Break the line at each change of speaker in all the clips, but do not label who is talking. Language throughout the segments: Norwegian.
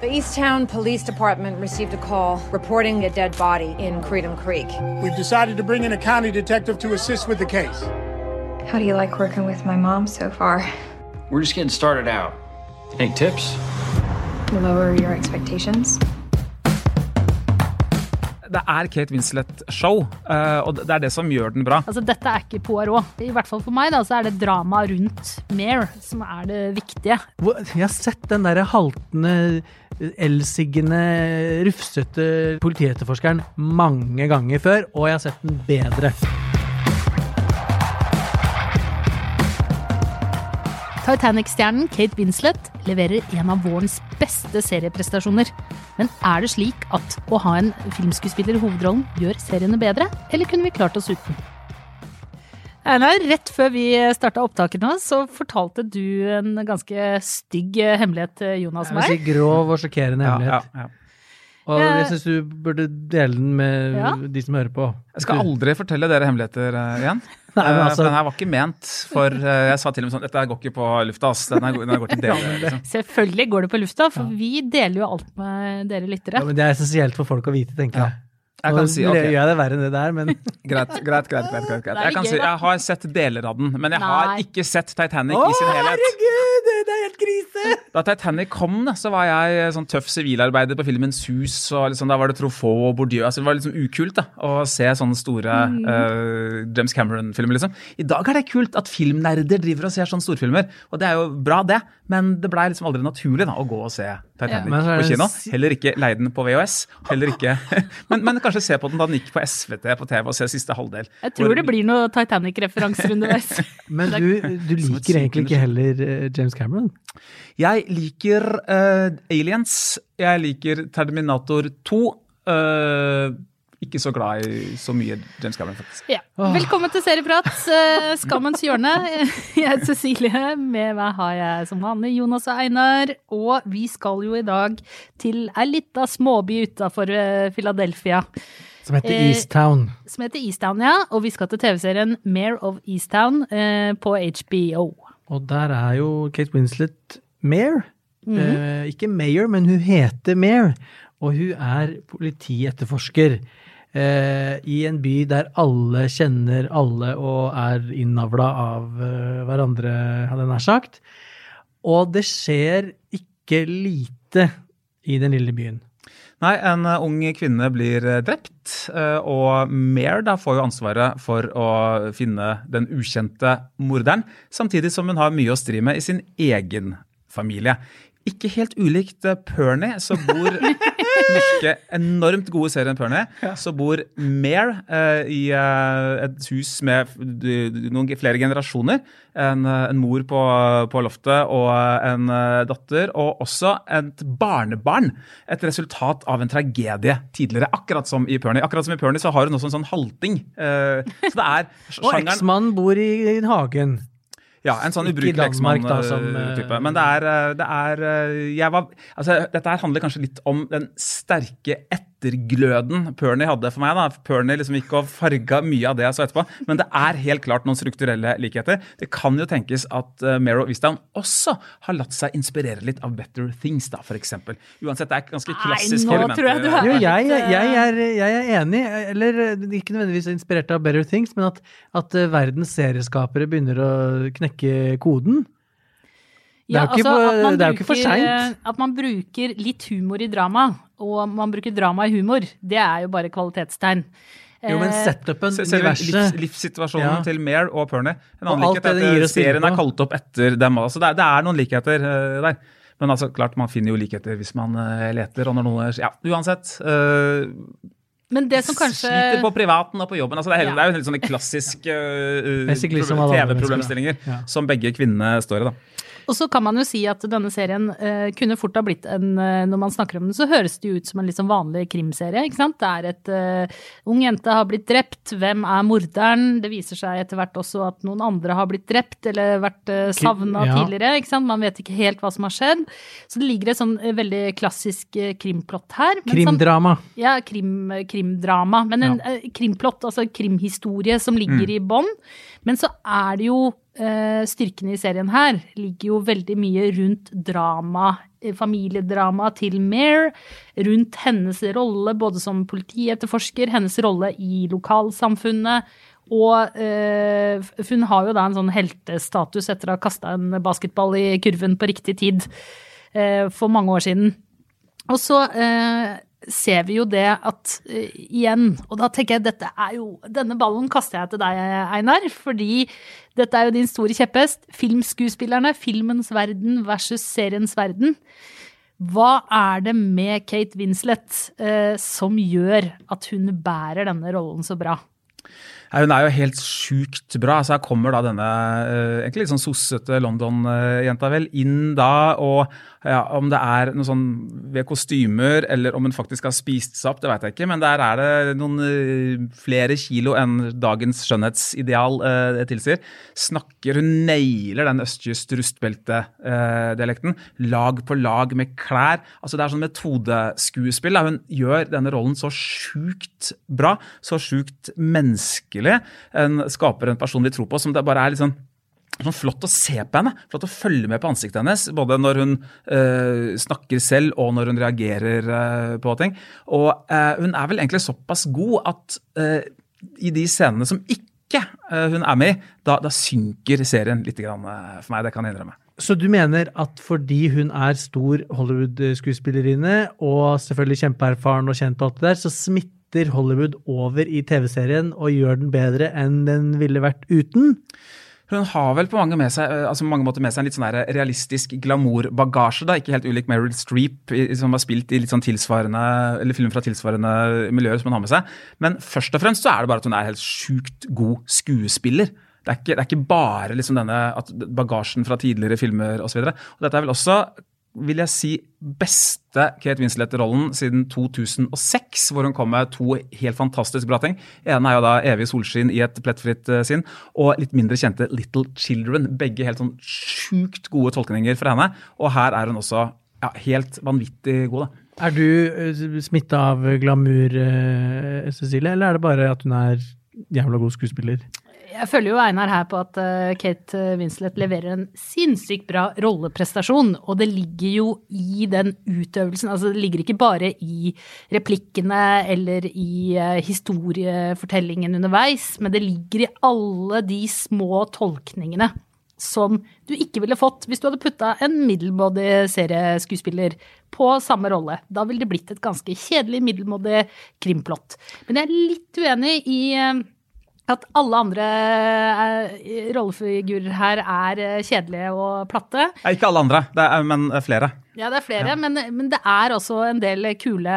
The Easttown Police Department received a call reporting a dead body in Freedom Creek.
We've decided to bring in a county detective to assist with the case.
How do you like working with my mom so far?
We're just getting started out. Any tips?
Lower your expectations?
Det er Kate Winslet-show, eh, og det er det som gjør den bra.
Altså, dette er ikke Poirot. I hvert fall for meg da, så er det drama rundt Mare som er det viktige.
Jeg har sett den derre haltende, elsiggende, rufsete politietterforskeren mange ganger før, og jeg har sett den bedre.
Titanic-stjernen Kate Winslet leverer en av vårens beste serieprestasjoner. Men er det slik at å ha en filmskuespiller i hovedrollen gjør seriene bedre, eller kunne vi klart oss uten? Einar, rett før vi starta opptaket nå, så fortalte du en ganske stygg hemmelighet til Jonas
Jeg vil si grov og sjokkerende
Ja, ja,
hemmelighet.
ja.
Og jeg syns du burde dele den med
Ja.
de som hører på.
Jeg skal aldri fortelle dere hemmeligheter eh, igjen.
Nei, men
Eh,
altså-
den her var ikke ment for eh, Jeg sa til og med sånn Dette går ikke på lufta, ass. Den her, den her går til dere. Liksom.
Selvfølgelig går det på lufta, for vi deler jo alt med dere lyttere.
Ja, men det er essensielt for folk å vite, tenker
Ja.
jeg.
Jeg
Nå
kan si,
gjør jeg det verre enn det der, men
greit, greit, greit, greit, greit, Jeg kan si, jeg har sett deler av den, men jeg har
Nei.
ikke sett Titanic i sin helhet.
herregud! Det er helt krise!
Da Titanic kom, da, så var jeg sånn tøff sivilarbeider på filmen Sus. og liksom, Da var det Truffaut og Bourdieu. altså Det var liksom ukult da, å se sånne store
Mm.
uh, James Cameron-filmer. liksom. I dag er det kult at filmnerder driver og ser sånne storfilmer. Og det er jo bra, det, men det blei liksom aldri naturlig da, å gå og se Titanic
ja,
på kino. Heller ikke leie den på VHS. Heller ikke, men, men kanskje se på den da den gikk på SVT på TV og se siste halvdel.
Jeg tror det blir noen Titanic-referanser underveis.
Men du, du liker egentlig ikke heller eh, James Cameron?
Jeg liker uh, Aliens. Jeg liker Terminator 2. Uh, ikke så glad i så mye James Cameron, faktisk.
Ja. Velkommen til Serieprat, uh, Skammens hjørne. Jeg heter Cecilie, med meg har jeg som vanlig Jonas og Einar. Og vi skal jo i dag til ei lita småby utafor Philadelphia
Som heter
Eh,
Easttown.
som heter Easttown, ja. Og vi skal til TV-serien Mare of Easttown eh, på HBO.
Og der er jo Kate Winslet Mayor.
Mhm.
eh, ikke Mayor, men hun heter Mayor. Og hun er politietterforsker eh, i en by der alle kjenner alle og er innavla av eh, hverandre, hadde jeg nær sagt. Og det skjer ikke lite i den lille byen.
Nei, en eh, ung kvinne blir eh, drept, eh, og Mare da får jo ansvaret for å finne den ukjente morderen, samtidig som hun har mye å stri med i sin egen familie. Ikke helt ulikt Pernie, så bor norske enormt gode serien Pernie, så bor Mare eh, i eh, et hus med noen flere generasjoner. En, eh, en mor på, på loftet og en eh, datter, og også et barnebarn. Et resultat av en tragedie tidligere, akkurat som i Pernie. Akkurat som i Pernie så har hun også en sånn halting. eh, så det er
Og eksmannen bor i, i hagen.
Ja, en sånn ubrukelig eksmann-type.
eh,
Men det er, eh, det er eh, var, altså, Dette her handler kanskje litt om den sterke ettergløden Pernie hadde for meg. da. Pernie liksom gikk og farga mye av det jeg så etterpå. Men det er helt klart noen strukturelle likheter. Det kan jo tenkes at uh, Mare of også har latt seg inspirere litt av Better Things, da, f.eks. Uansett, det er ganske
Nei,
klassiske
nå tror jeg du har
Jo, jeg,
eh,
jeg, er, jeg er enig, eller eh, ikke nødvendigvis inspirert av Better Things, men at, at eh, verdens serieskapere begynner å knekke koden. Det er jo ikke
man
det er jo ikke for seint.
eh, At man bruker litt humor i drama, og man bruker drama i humor, det er jo bare kvalitetstegn.
Jo, men
Eh,
setupen,
Se- Selve livs, livssituasjonen
Ja.
til Mare og Pernie. En annen likhet er at
å
serien er kalt opp etter dem Altså, Det er, det er noen likheter eh, der. Men altså, klart, man finner jo likheter hvis man eh, leter. Og når noe Ja, uansett. Uh,
Men det som kanskje
Sliter på privaten og på jobben. Altså, det, er, hele-
Ja.
det er jo helt sånne klassisk uh, TV-problemstillinger
ja.
som begge kvinnene står i. da.
Og så kan man jo si at denne serien eh, kunne fort ha blitt en eh, Når man snakker om den, så høres det jo ut som en litt sånn vanlig krimserie, ikke sant. Det er et eh, ung jente har blitt drept, hvem er morderen? Det viser seg etter hvert også at noen andre har blitt drept eller vært eh, savna
ja.
tidligere, ikke sant. Man vet ikke helt hva som har skjedd. Så det ligger et sånn eh, veldig klassisk eh, krimplott her.
Krimdrama.
ja, krim, krimdrama. Men en eh, krimplott, altså krimhistorie som ligger i bånn. Men så er det jo Styrkene i serien her ligger jo veldig mye rundt drama familiedrama til Mare, rundt hennes rolle både som politietterforsker, hennes rolle i lokalsamfunnet. Og eh, hun har jo da en sånn heltestatus etter å ha kasta en basketball i kurven på riktig tid eh, for mange år siden. Og så eh, ser vi jo det at uh, igjen Og da tenker jeg dette er jo Denne ballen kaster jeg til deg, Einar, fordi dette er jo din store kjepphest. Filmskuespillerne, filmens verden versus seriens verden. Hva er det med Kate Winslet uh, som gjør at hun bærer denne rollen så bra?
Hun er jo helt sjukt bra. Så her kommer da denne uh, egentlig litt sånn sossete London-jenta vel inn da, og ja, om det er noe sånn ved kostymer, eller om hun faktisk har spist seg opp, det vet jeg ikke. Men der er det noen uh, flere kilo enn dagens skjønnhetsideal eh, tilsier. Snakker Hun nailer den østkyst rustbelte-dialekten. lag på lag med klær. Altså Det er sånn metodeskuespill. Da. Hun gjør denne rollen så sjukt bra, så sjukt menneskelig Hun skaper en person vi tror på, som det bare er litt sånn sånn flott å se på henne, flott å følge med på ansiktet hennes. Både når hun øh, snakker selv og når hun reagerer øh, på ting. Og øh, hun er vel egentlig såpass god at i de scenene som ikke hun er med i, da, da synker serien litt grann, for meg. Det kan jeg innrømme.
Så du mener at fordi hun er stor Hollywood-skuespillerinne og selvfølgelig kjempeerfaren og kjent på alt det der, så smitter Hollywood over i TV-serien og gjør den bedre enn den ville vært uten.
Hun har vel på mange, seg, altså mange, måter med seg en litt sånn realistisk glamourbagasje. Ikke helt ulik Meryl Streep, som har spilt i litt sånn tilsvarende, eller film fra tilsvarende miljøer som hun har med seg. Men først og fremst så er det bare at hun er helt sjukt god skuespiller. Det er ikke, det er ikke bare liksom denne bagasjen fra tidligere filmer osv. Dette er vel også vil jeg si, beste Kate Winslet-rollen siden 2006, hvor hun kom med to helt fantastisk bra ting. ene er jo da 'Evig solskinn i et plettfritt eh, sinn', og litt mindre kjente 'Little Children'. Begge helt sånn sjukt gode tolkninger fra henne. Og her er hun også ja, helt vanvittig god. da.
Er du eh, smitta av glamour, eh, Cecilie, eller er det bare at hun er jævla god skuespiller?
Jeg følger jo Einar her på at uh, Kate Winslet leverer en sinnssykt bra rolleprestasjon. Og det ligger jo i den utøvelsen. Altså det ligger ikke bare i replikkene eller i uh, historiefortellingen underveis, men det ligger i alle de små tolkningene som du ikke ville fått hvis du hadde putta en middelmådig serieskuespiller på samme rolle. Da ville det blitt et ganske kjedelig, middelmådig krimplott. Men jeg er litt uenig i at alle andre eh, rollefigurer her er uh, kjedelige og platte.
Ja, ikke alle andre, er, men flere.
Ja, det er flere, ja. men, men, det er også en del kule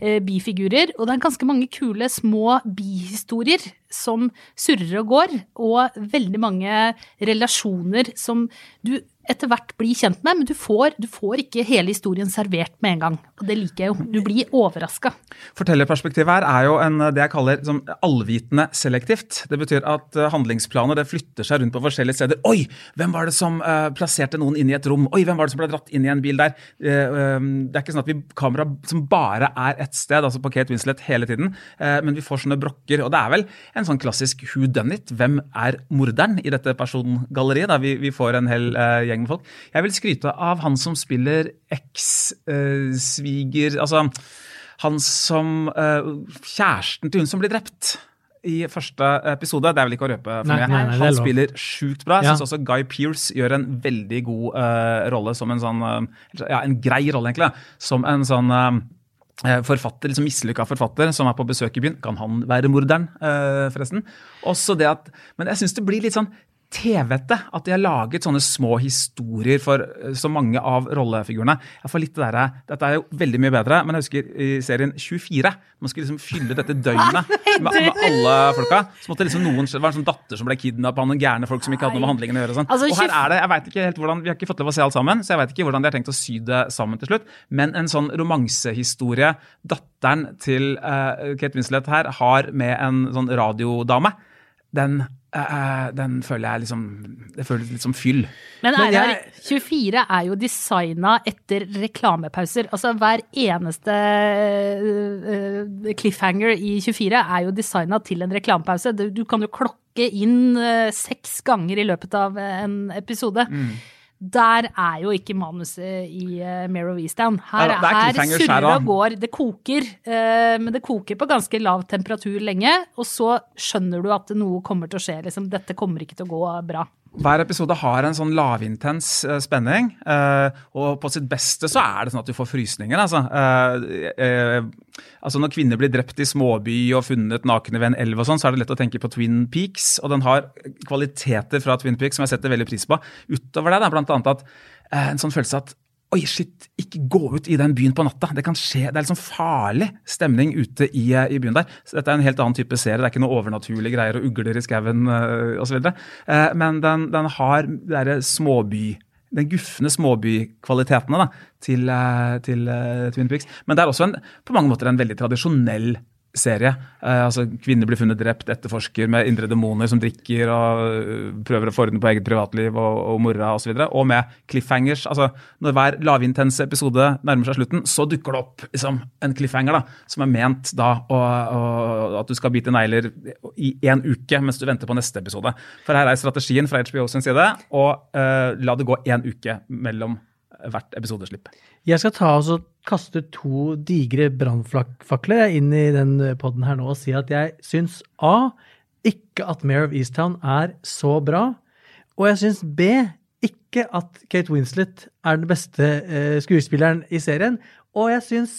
eh, bifigurer. Og det er ganske mange kule små bihistorier som surrer og går. Og veldig mange relasjoner som du etter hvert bli kjent med, men du får, du får, ikke hele historien servert med en gang. Og det liker jeg jo. Du blir overraska.
Fortellerperspektivet her er jo en, det jeg kaller som allvitende selektivt. Det betyr at eh, handlingsplaner det flytter seg rundt på forskjellige steder. Oi, hvem var det som uh, plasserte noen inn i et rom? Oi, hvem var det som ble dratt inn i en bil der? Uh, um, det er ikke sånn at vi kamera som bare er ett sted, altså på Kate Winslet hele tiden, uh, men vi får sånne brokker. Og det er vel en sånn klassisk who done it? Hvem er morderen i dette persongalleriet? Vi, vi får en hel gjeng gjeng med folk. Jeg vil skryte av han som spiller eks-sviger uh, Altså han som uh, Kjæresten til hun som blir drept i første episode. Det er vel ikke å røpe for
nei, nei,
Han spiller sjukt bra. Jeg ja. syns også Guy Pearce gjør en veldig god uh, rolle som en sånn uh, Ja, en grei rolle, egentlig. Som en sånn uh, forfatter, liksom mislykka forfatter som er på besøk i byen. Kan han være morderen, forresten? Også det at, Men jeg syns det blir litt sånn TV-ete at de har laget sånne små historier for eh, så mange av rollefigurene. Jeg får litt det der, Dette er jo veldig mye bedre, men jeg husker i serien 24 Man skulle liksom fylle dette døgnet med, med alle folka. Så måtte liksom noen, Det var en sånn datter som ble kidnappa av noen gærne folk som ikke hadde noe med handlingen å gjøre. Og sånn. Altså, og her er det, jeg vet ikke helt hvordan, Vi har ikke fått lov å se alt sammen, så jeg vet ikke hvordan de har tenkt å sy det sammen til slutt. Men en sånn romansehistorie datteren til uh, Kate Winslet her har med en sånn radiodame, den den føler jeg liksom Det føles litt som fyll.
Men, Men jeg, 24 er jo designa etter reklamepauser. Altså hver eneste uh, cliffhanger i 24 er jo designa til en reklamepause. Du, kan jo klokke inn uh, seks ganger i løpet av en episode. Mm. Der er jo ikke manuset i uh, Mare of. Her,
Det er- er
og går. Det koker, uh, men det koker på ganske lav temperatur lenge. Og så skjønner du at noe kommer til å skje. Liksom, dette kommer ikke til å gå bra.
Hver episode har en sånn lavintens eh, spenning, eh, og på sitt beste så er det sånn at du får frysninger. Altså. Eh, altså Når kvinner blir drept i småby og funnet nakne ved en elv, og sånn, så er det lett å tenke på Twin Peaks. Og den har kvaliteter fra Twin Peaks som jeg setter veldig pris på. Utover det, da, blant annet at en sånn følelse at Oi, shit, ikke gå ut i den byen på natta. Det kan skje, det er liksom farlig stemning ute i, eh, i byen der. Så dette er en helt annen type serie. Det er ikke noe overnaturlige greier og ugler i skauen uh, osv. Uh, men den, den har de småby den gufne småbykvalitetene da, til, eh, til eh, Twin Peaks. Men det er også en, på mange måter en veldig tradisjonell serie. Eh, altså Kvinner blir funnet drept, etterforsker med indre demoner som drikker og øh, prøver å få orden på eget privatliv og, og mora osv. Og, så videre, og med cliffhangers. altså Når hver lavintense episode nærmer seg slutten, så dukker det opp liksom, en cliffhanger da, som er ment da å, å, at du skal bite negler i én uke mens du venter på neste episode. For her er strategien fra HBO sin side å øh, la det gå én uke mellom hvert episodeslipp.
Jeg skal ta og kaste to digre brannfakler inn i den poden her nå og si at jeg syns A. Ikke at Mare of Easttown er så bra. Og jeg syns B. Ikke at Kate Winslet er den beste eh, skuespilleren i serien. Og jeg syns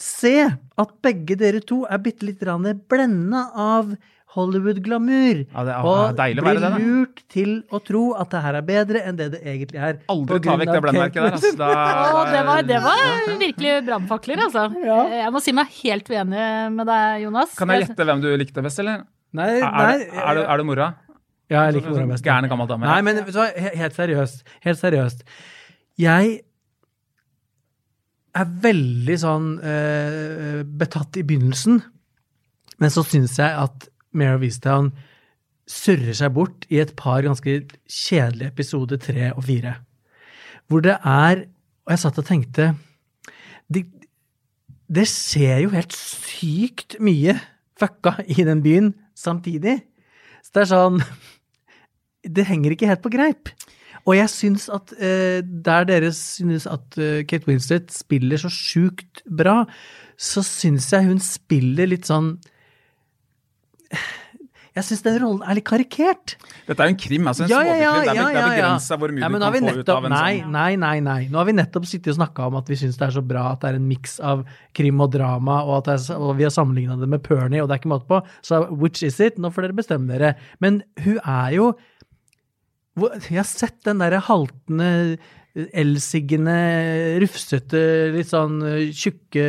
C. At begge dere to er bitte litt blenda av Hollywood-glamour.
Ja, det er-
og
deilig å være
blir
det, da.
lurt til å tro at det her er bedre enn det det egentlig er.
Aldri ta vekk det blendmerket der. Altså. Da,
Og det var, det var virkelig brannfakler, altså. Jeg må si meg helt uenig med deg, Jonas.
Kan jeg gjette hvem du likte best, eller?
Nei,
Er,
nei,
er, er, det, er du mora?
Ja, jeg liker mora best.
Gærne gammel dame.
Nei, men du he- helt seriøst. Helt seriøst. Jeg er veldig sånn eh, betatt i begynnelsen, men så syns jeg at Mare of surrer seg bort i et par ganske kjedelige episoder tre og fire. Hvor det er Og jeg satt og tenkte Det, det skjer jo helt sykt mye fucka i den byen samtidig. Så det er sånn Det henger ikke helt på greip. Og jeg syns at eh, der dere synes at eh, Kate Winslet spiller så sjukt bra, så syns jeg hun spiller litt sånn Jeg syns den rollen er litt karikert.
Dette er jo en krim. altså en
Ja, ja, ja.
Det er,
ja,
begrensa hvor mye
Ja,
du kan
få
få ut av en
nei,
sånn
nei, nei, nei. Nå har vi nettopp sittet og snakka om at vi syns det er så bra at det er en miks av krim og drama, og er, og vi har sammenligna det med Pernie, og det er ikke måte på. Så which is it? Nå får dere bestemme dere. Men hun er jo Jeg har sett den derre haltende, elsiggende, rufsete, litt sånn eh, tjukke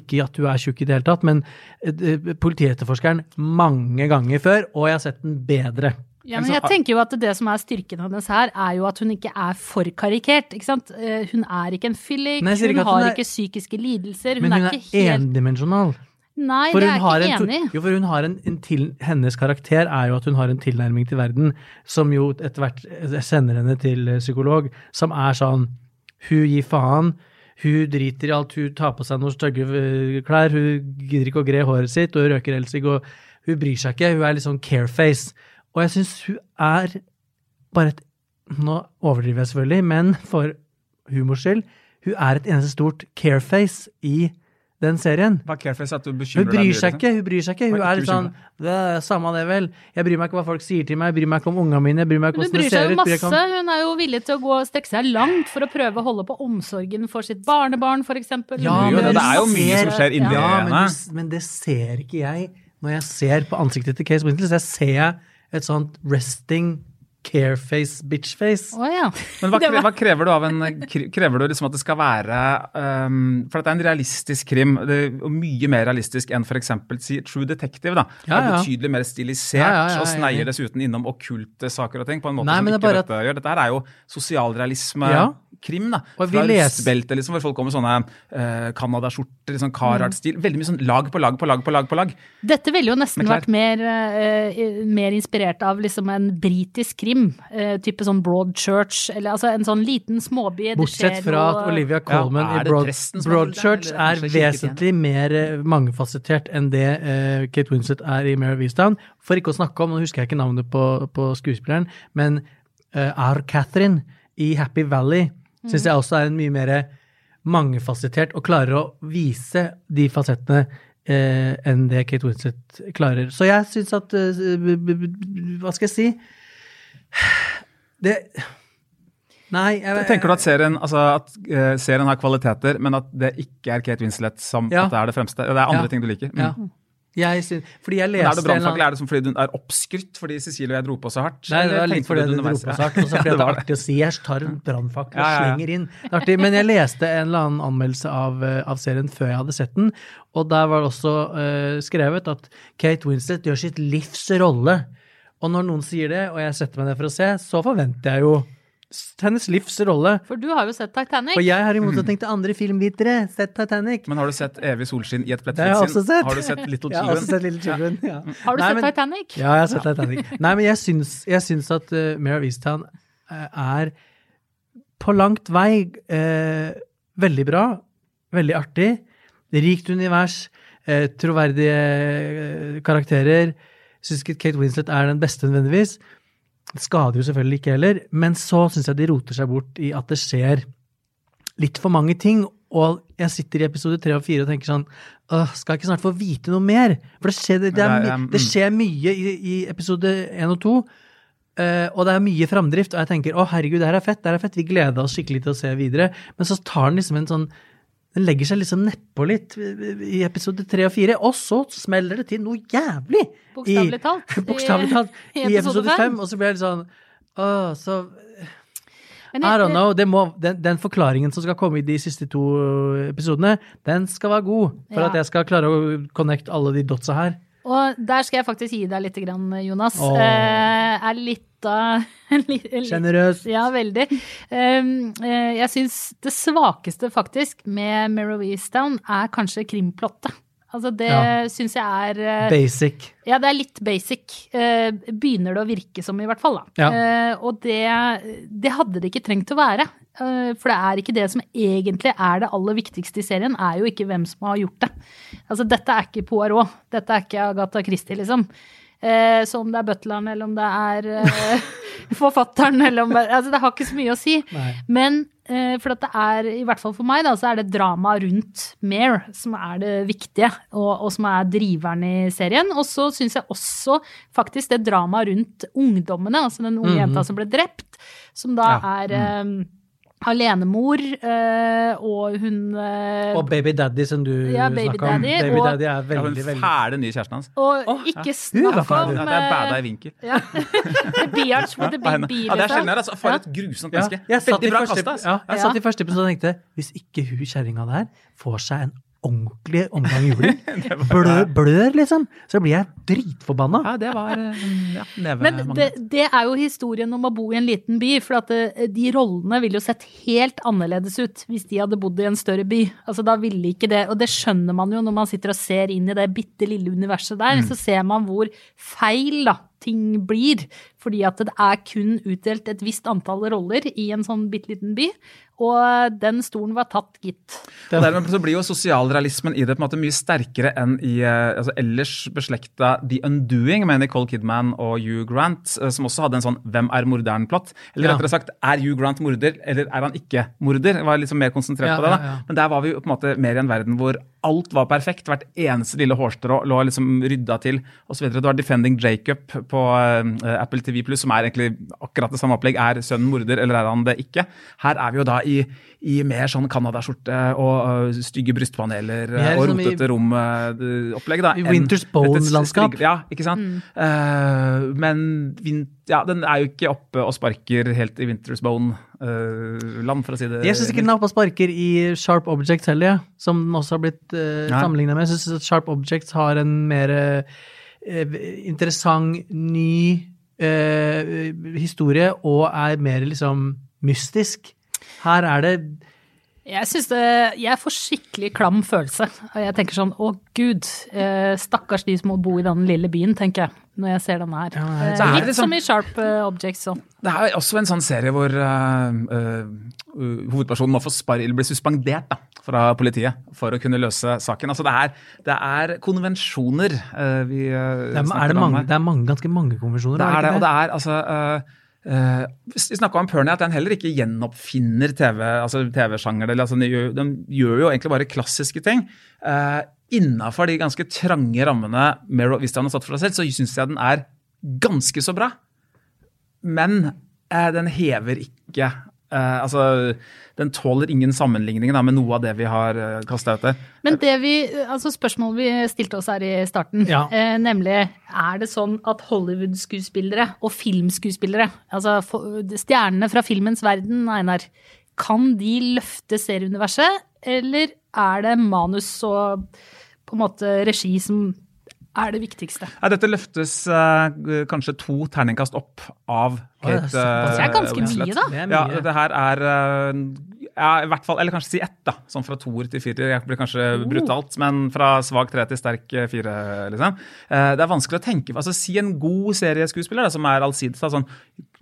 Ikke at hun er tjukk i det hele tatt, men eh, eh, politietterforskeren mange ganger før, og jeg har sett den bedre.
Ja, men jeg tenker jo at det som er styrken hennes her, er jo at hun ikke er for karikert. ikke sant? Hun er ikke en fyllik, hun
hun
har
er-
ikke psykiske lidelser. Hun,
Men hun er
er ikke helt
endimensjonal.
Nei,
For
det er jeg ikke enig i.
jo, for hun har en, en til, hennes karakter er jo at hun har en tilnærming til verden som jo etter hvert eh, sender henne til eh, psykolog, som er sånn Hun gir faen. Hun driter i alt. Hun tar på seg noen stygge eh, klær. Hun gidder ikke å gre håret sitt, og hun røker elsig, og hun bryr seg ikke. Hun er litt sånn careface. Og jeg syns hun er bare et Nå overdriver jeg selvfølgelig, men for humors skyld, hun er et eneste stort careface i den serien.
Er
Hun bryr seg ikke. Hun bryr seg ikke. Hun er litt sånn det er Samme det, vel. Jeg bryr meg ikke hva folk sier til meg. Jeg bryr meg ikke om ungene mine. Jeg bryr meg ikke
Hun
hvordan det
seg
ser
jo
ut. bryr ikke
masse. Hun er jo villig til å gå og strekke seg langt for å prøve å holde på omsorgen for sitt barnebarn, f.eks.
Ja, men det er jo mye som skjer inni
ja, men,
henne.
men det ser ikke jeg når jeg ser på ansiktet til Case Winslet. Så jeg ser et sånt resting careface, bitchface.
Oh, ja.
Men hva,
Det
hva krever du av en Krever du liksom at det skal være um, For dette er en realistisk krim, det, og mye mer realistisk enn f.eks. si True Detective. da. Ja,
Ja,
er betydelig mer stilisert
Ja, ja,
og
er
sneier dessuten innom okkulte saker og ting på en måte
Nei,
som
det
ikke
bare
dette gjør. Dette her er jo sosialrealisme. Krim, da.
Og vi
Fra rustbeltet, liksom, hvor folk kommer med sånne uh, Canada-skjorter, sånn Carhartt-stil. Veldig mye sånn lag på lag på lag på lag. på lag.
Dette ville jo nesten vært mer, uh, mer inspirert av liksom en britisk krim. Eh, type sånn Broadchurch, eller altså en sånn liten småby.
Bortsett fra at Olivia Colman
Ja,
i Broad,
Broad, Church er
vesentlig mer eh, mangefasettert enn det eh, Kate Winslet er i Mare of Easttown. For ikke å snakke om, nå husker jeg ikke navnet på, på skuespilleren, men uh, R. Catherine i Happy Valley syns jeg også er en mye mer mangefasettert og klarer å vise de fasettene eh, enn det Kate Winslet klarer. Så jeg syns at eh, b- b- b- Hva skal jeg si? Det Nei, jeg,
Tenker du at serien, altså at, eh, serien har kvaliteter, men at det ikke er Kate Winslet som
Ja.
det er det fremste? Det er andre
Ja.
ting du liker? Mm.
Ja. Jeg synes, Fordi jeg leste
er det brannfakkel? Er det som fordi hun er oppskrytt fordi Cecilie og jeg dro på så hardt?
Nei, det var litt fordi
du
dro på så hardt, og så fordi
det var
er artig å si. Jeg tar en brannfakkel og slenger inn. Men jeg leste en eller annen anmeldelse av, eh, av serien før jeg hadde sett den, og der var det også uh, skrevet at Kate Winslet gjør sitt livs rolle. Og når noen sier det, og jeg setter meg ned for å se, så forventer jeg jo hennes livs rolle.
For du har jo sett Titanic.
For jeg har i motsetning til andre filmvitere sett Titanic.
Men har du sett Evig solskinn i et
Det har jeg
plettfritt
også
sinn?
sett.
Har du sett Little
Jeg har også
Children?
sett Little Children. Ja.
Har du
Nei,
sett
men-
Titanic?
Ja, jeg har sett Titanic. Nei, men jeg syns, jeg syns at uh, Mare of Easttown er på langt vei uh, veldig bra, veldig artig, rikt univers, uh, troverdige uh, karakterer. Syns ikke Kate Winslet er den beste nødvendigvis. Det skader jo selvfølgelig ikke heller, men så syns jeg de roter seg bort i at det skjer litt for mange ting. Og jeg sitter i episode tre og fire og tenker sånn Åh, skal jeg ikke snart få vite noe mer? For det skjer, det, det, er,
um,
det skjer mye i, i episode én og to. Uh, og det er mye framdrift, og jeg tenker å herregud, det her er fett, det her er fett, vi gleder oss skikkelig til å se videre. Men så tar den liksom en sånn Den legger seg liksom nedpå litt i episode tre og fire, og så smeller det til noe jævlig!
Bokstavelig talt. I-
Bokstavelig talt.
i
I,
episode fem.
og så blir jeg litt sånn Åh, så
jeg,
i don't know. Må, den, den forklaringen som skal komme i de siste to episodene, den skal være god for
Ja.
at jeg skal klare å connecte alle de dotsa her.
Og der skal jeg faktisk gi deg litt, Jonas.
Åh.
Eh, er litt
Generøs.
Ja, veldig. Eh, jeg syns det svakeste faktisk med Mare of Easttown er kanskje krimplottet. Altså det
Ja.
syns jeg er eh,
Basic.
Ja, det er litt basic. Eh, begynner det å virke som, i hvert fall.
Ja.
Eh, og det, det hadde det ikke trengt å være. Eh, for det er ikke det som egentlig er det aller viktigste i serien, er jo ikke hvem som har gjort det. Altså, dette er ikke Poirot. Dette er ikke Agatha Christie, liksom. Eh, så om det er butleren, eller om det er eh, forfatteren, eller om Altså, det har ikke så mye å si.
Nei.
Men eh, for at det er, i hvert fall for meg, da, så er det dramaet rundt Mare som er det viktige, og, og som er driveren i serien. Og så syns jeg også faktisk det dramaet rundt ungdommene, altså den unge
Mhm.
jenta som ble drept, som da
Ja.
er eh, alenemor, eh, og hun eh,
Og Baby Daddy, som du
Ja,
snakka om.
Daddy,
Baby
og-
Daddy er
Ja,
veldig,
den
veldig
fæle nye kjæresten hans.
Og ikke
ja.
snakk om
Ja, det er bada i vinkel.
ja. The Biatch with the
Ja,
big B,
ja, det er sjelden her, Altså, for et grusomt menneske.
jeg satt, i
Veldig bra
første, ja, jeg satt i første episode og tenkte hvis ikke hun kjerringa der får seg en ordentlig omgang juling, blør, blør liksom, så blir jeg dritforbanna.
Ja, det var ja,
neve
Men
det, det er jo historien om å bo i en liten by, for at de rollene ville jo sett helt annerledes ut hvis de hadde bodd i en større by. Altså da ville ikke det, og det skjønner man jo når man sitter og ser inn i det bitte lille universet der, så ser man hvor feil da ting blir, fordi at det er kun utdelt et visst antall roller i en sånn bitte liten by, og den stolen var tatt, gitt.
Og Dermed så blir jo sosialrealismen i det på en måte mye sterkere enn i eh, altså ellers beslekta The Undoing med Nicole Kidman og Hugh Grant, eh, som også hadde en sånn 'Hvem er morderen?'-plott. Eller
Ja.
rettere sagt, er Hugh Grant morder, eller er han ikke morder? Jeg var liksom mer konsentrert
Ja,
på det. da.
ja, ja.
Men der var vi jo på en måte mer i en verden hvor alt var perfekt. Hvert eneste lille hårstrå lå liksom rydda til osv. Du har Defending Jacob på eh, Apple TV Pluss, som er egentlig akkurat det samme opplegg. Er sønnen morder, eller er han det ikke? Her er vi jo da i, i mer sånn Canada-skjorte og uh, stygge brystpaneler
er
eh, og
liksom
rotete rom-opplegg. da.
I Winter's Bone-landskap.
Ja, ikke sant? Eh, men vin, ja, den er jo ikke oppe og sparker helt i Winter's Bone-land, for å si det
Jeg syns ikke den er oppe og sparker i Sharp Objects heller, ja, som den også har blitt uh, sammenligna med. Jeg syns Sharp Objects har en mer interessant, ny historie og er mer liksom mystisk. Her er det
Jeg synes det, jeg får skikkelig klam følelse. Jeg tenker sånn, å gud, eh, stakkars de som må bo i den lille byen, tenker jeg, når jeg ser denne her.
Ja,
Eh,
så er
litt
liksom-
som i Sharp uh, Objects sånn.
Det er også en sånn serie hvor uh, uh, hovedpersonen må få spar eller bli suspendert da, fra politiet for å kunne løse saken. Altså det er, det er konvensjoner uh, vi uh,
det er, er
snakker
det,
om
mange,
her.
det er mange, ganske mange konvensjoner.
Det er det, og det er altså uh, eh, Vi snakka om Pernie, at den heller ikke gjenoppfinner TV, altså TV-sjanger. Altså, de, gjør, de gjør jo egentlig bare klassiske ting. Uh, Innafor de ganske trange rammene Meryl Wistown har satt for seg selv, så syns jeg den er ganske så bra. Men eh, den hever ikke eh, altså, Den tåler ingen sammenligning da, med noe av det vi har eh, kasta ut der.
Men det vi, altså spørsmålet vi stilte oss her i starten,
Ja.
eh, nemlig er det sånn at Hollywood-skuespillere og filmskuespillere, altså stjernene fra filmens verden, Einar, kan de løfte serieuniverset, eller er det manus og på en måte regi som er det viktigste?
Ja, dette løftes uh, kanskje to terningkast opp av Kate
såpass.
Det er ganske
Winslet.
mye, da.
Det mye.
Ja, dette her er uh, ja, i hvert fall, eller kanskje si ett, da. Sånn fra toer til firer. Det blir kanskje
Oh.
brutalt, men fra svak tre til sterk fire, liksom. Eh, Det er vanskelig å tenke altså Si en god serieskuespiller da, som er allsidig. Sånn,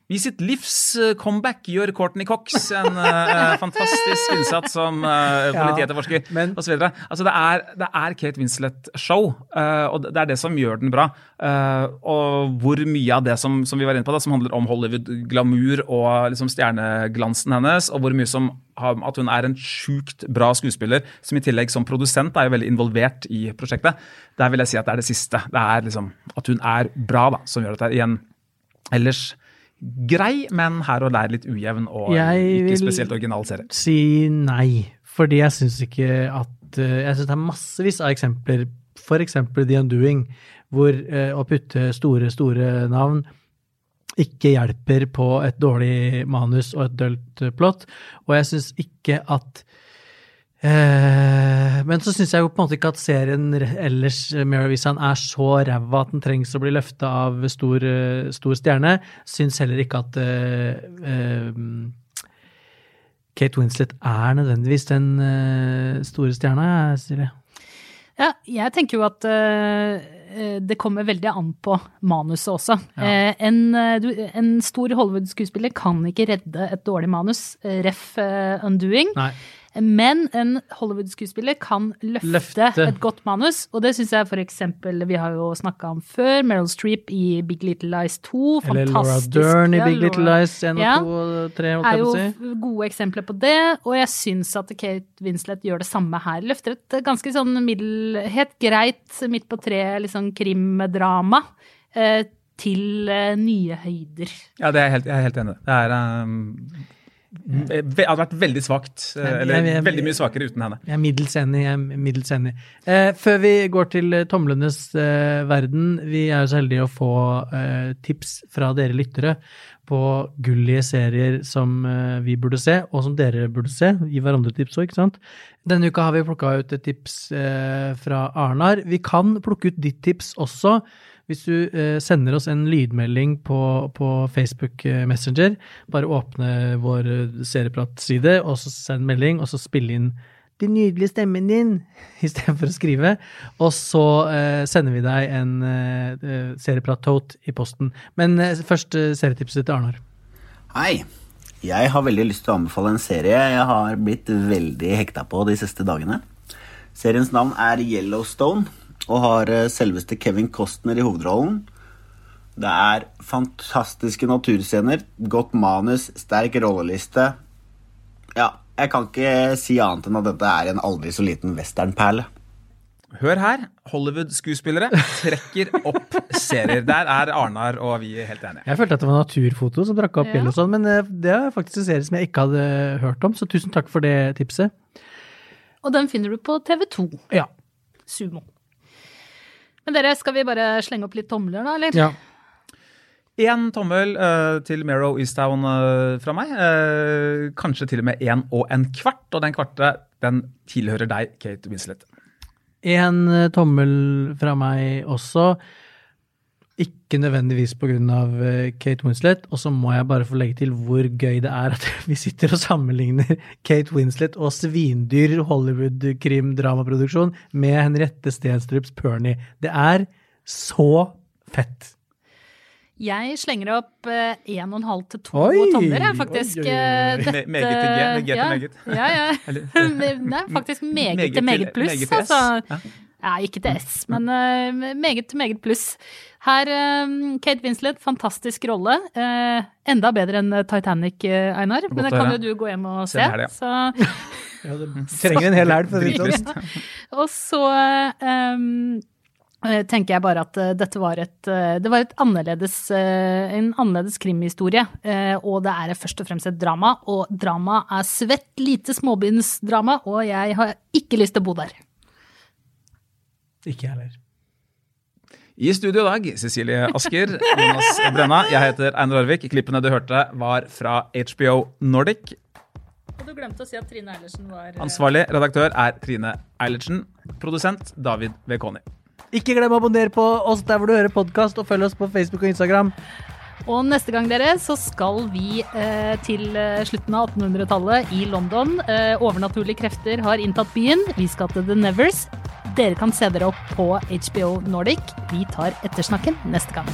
I sitt livs eh, comeback gjør Courtney Cox en uh, fantastisk innsats som uh, politietterforsker
men-
osv. Altså, det, er, det er Kate Winslet-show, uh, og det er det som gjør den bra. Uh, og hvor mye av det som, som vi var inne på, da, som handler om Hollywood-glamour og liksom stjerneglansen hennes, og hvor mye som at hun er en sjukt bra skuespiller, som i tillegg som produsent er jo veldig involvert i prosjektet. Der vil jeg si at det er det siste. Det er liksom at hun er bra, da, som gjør dette igjen. Ellers grei, men her og der litt ujevn og
Jeg
ikke
vil-
spesielt original serie.
si nei, fordi jeg syns ikke at eh, Jeg syns det er massevis av eksempler, f.eks. The Undoing, hvor eh, å putte store, store navn ikke hjelper på et dårlig manus og et dølt eh, plott. Og jeg syns ikke at Men så syns jeg jo på en måte ikke at serien ellers, eh, Mary Wisan, er så ræva at den trengs å bli løfta av stor, eh, stor stjerne. Syns heller ikke at eh, eh, Kate Winslet er nødvendigvis den eh, store stjerna, Silje.
Ja, jeg tenker jo at eh, eh, det kommer veldig an på manuset også. Eh, en, eh, en stor Hollywood-skuespiller kan ikke redde et dårlig manus, eh, ref. eh, Undoing.
Nei.
Men en Hollywood-skuespiller kan løfte,
Løfte.
et godt manus, og det syns jeg for eksempel Vi har jo snakka om før, Meryl Streep i Big Little Lies 2.
Eller Laura. Dern i Big Little Lies 1 og
Ja.
2 og 3, holdt
er jo
si.
gode eksempler på det, og jeg syns at Kate Winslet gjør det samme her. Løfter et ganske sånn middel, helt greit midt på treet, litt sånn krimdrama, eh, til eh, nye høyder.
Ja, det er helt, jeg er helt enig. Det er um, hadde vært veldig svakt, eh, eller
jeg- jeg-
veldig mye svakere uten henne.
Jeg er middels enig. Jeg er middels enig. Eh, før vi går til eh, tomlenes eh, verden, vi er jo så heldige å få eh, tips fra dere lyttere på gullige serier som eh, vi burde se, og som dere burde se. Gi hverandre tips òg, ikke sant? Denne uka har vi plukka ut et tips eh, fra Arnar. Vi kan plukke ut ditt tips også. Hvis du eh, sender oss en lydmelding på, på Facebook eh, Messenger, bare åpne vår eh, seriepratside, og så send melding, og så spille inn den nydelige stemmen din, istedenfor å skrive. Og så eh, sender vi deg en eh, eh, serieprat-tote i posten. Men eh, først serietipset til Arnar.
Hei. Jeg har veldig lyst til å anbefale en serie jeg har blitt veldig hekta på de siste dagene. Seriens navn er Yellowstone og har eh, selveste Kevin Costner i hovedrollen. Det er fantastiske naturscener, godt manus, sterk rolleliste. Ja, jeg kan ikke si annet enn at dette er en aldri så liten westernperle.
Hør her, Hollywood-skuespillere trekker opp serier. Der er Arnar og vi helt enige.
Jeg følte at det var naturfoto som drakk opp
Ja.
sånn, men eh, det er faktisk en serie som jeg ikke hadde hørt om, så tusen takk for det tipset.
Og den finner du på TV2
Ja.
Sumo. Men dere, skal vi bare slenge opp litt tomler, da, eller?
ja.
Én tommel uh, til Mero Easttown uh, fra meg. Uh, kanskje til og med én og en kvart, og den kvarte den tilhører deg, Kate Winslet.
En eh, tommel fra meg også. Ikke nødvendigvis pga. eh, Kate Winslet. Og så må jeg bare få legge til hvor gøy det er at vi sitter og sammenligner Kate Winslet og svindyr Hollywood-krim-dramaproduksjon med Henriette Stenstrups Pernie. Det er så fett.
Jeg slenger opp én en og en halv til to
Oi,
tomler, jeg, faktisk.
oi, oi, oi.
eh,
Me-
dette-
meget til G, meget til
ja,
meget.
Ja, ja. Nei, faktisk meget
Meget
til meget pluss, altså.
Ja.
Ja, ikke til S, men uh, meget, meget pluss. Her, uh, Kate Winslet, fantastisk rolle. Uh, enda bedre enn Titanic, Einar. Men det kan jo du gå hjem og se.
Her, ja.
Så,
ja, du trenger en hel helg, for å vite det sånn.
og så um, tenker jeg bare at dette var et, det var et annerledes, en annerledes krimhistorie. Og det er først og fremst et drama. Og drama er svett, lite småbindsdrama, og jeg har ikke lyst til å bo der.
Ikke jeg heller.
I studio i dag, Cecilie Asker, Jonas Brenna. Jeg heter Einar Arvik. Klippene du hørte, var fra HBO Nordic.
Og du glemte å si at Trine Eilertsen var
Ansvarlig redaktør er Trine Eilertsen. Produsent David Vekoni.
Ikke glem å abonnere på oss der hvor du hører podkast, og følg oss på Facebook og Instagram.
Og neste gang dere, så skal vi eh, til slutten av 1800-tallet i London. Eh, overnaturlige krefter har inntatt byen. Vi skal til The Nevers. Dere kan se dere opp på HBO Nordic. Vi tar ettersnakken neste gang.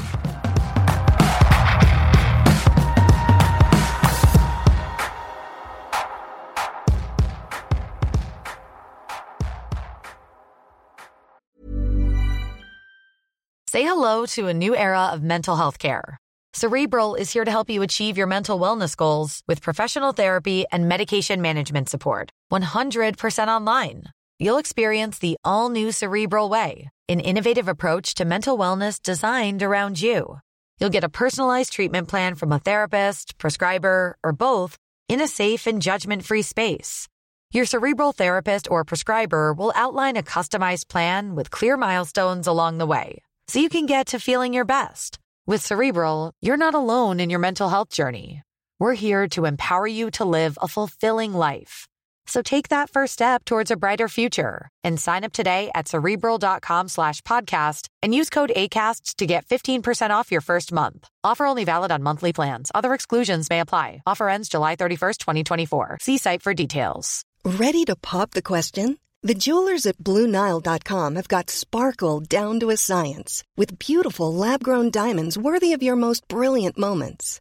Say hello to a new era of mental health care. Cerebral is here to help you achieve your mental wellness goals with professional therapy and medication management support. 100% online. You'll experience the all new Cerebral Way, an innovative approach to mental wellness designed around you. You'll get a personalized treatment plan from a therapist, prescriber, or both in a safe and judgment free space. Your Cerebral therapist or prescriber will outline a customized plan with clear milestones along the way so you can get to feeling your best. With Cerebral, you're not alone in your mental health journey. We're here to empower you to live a fulfilling life. So take that first step towards a brighter future and sign up today at cerebral.com slash podcast and use code ACasts to get 15% off your first month. Offer only valid on monthly plans. Other exclusions may apply. Offer ends July 31st, 2024. See site for details.
Ready to pop the question? The jewelers at BlueNile.com have got sparkle down to a science with beautiful lab grown diamonds worthy of your most brilliant moments.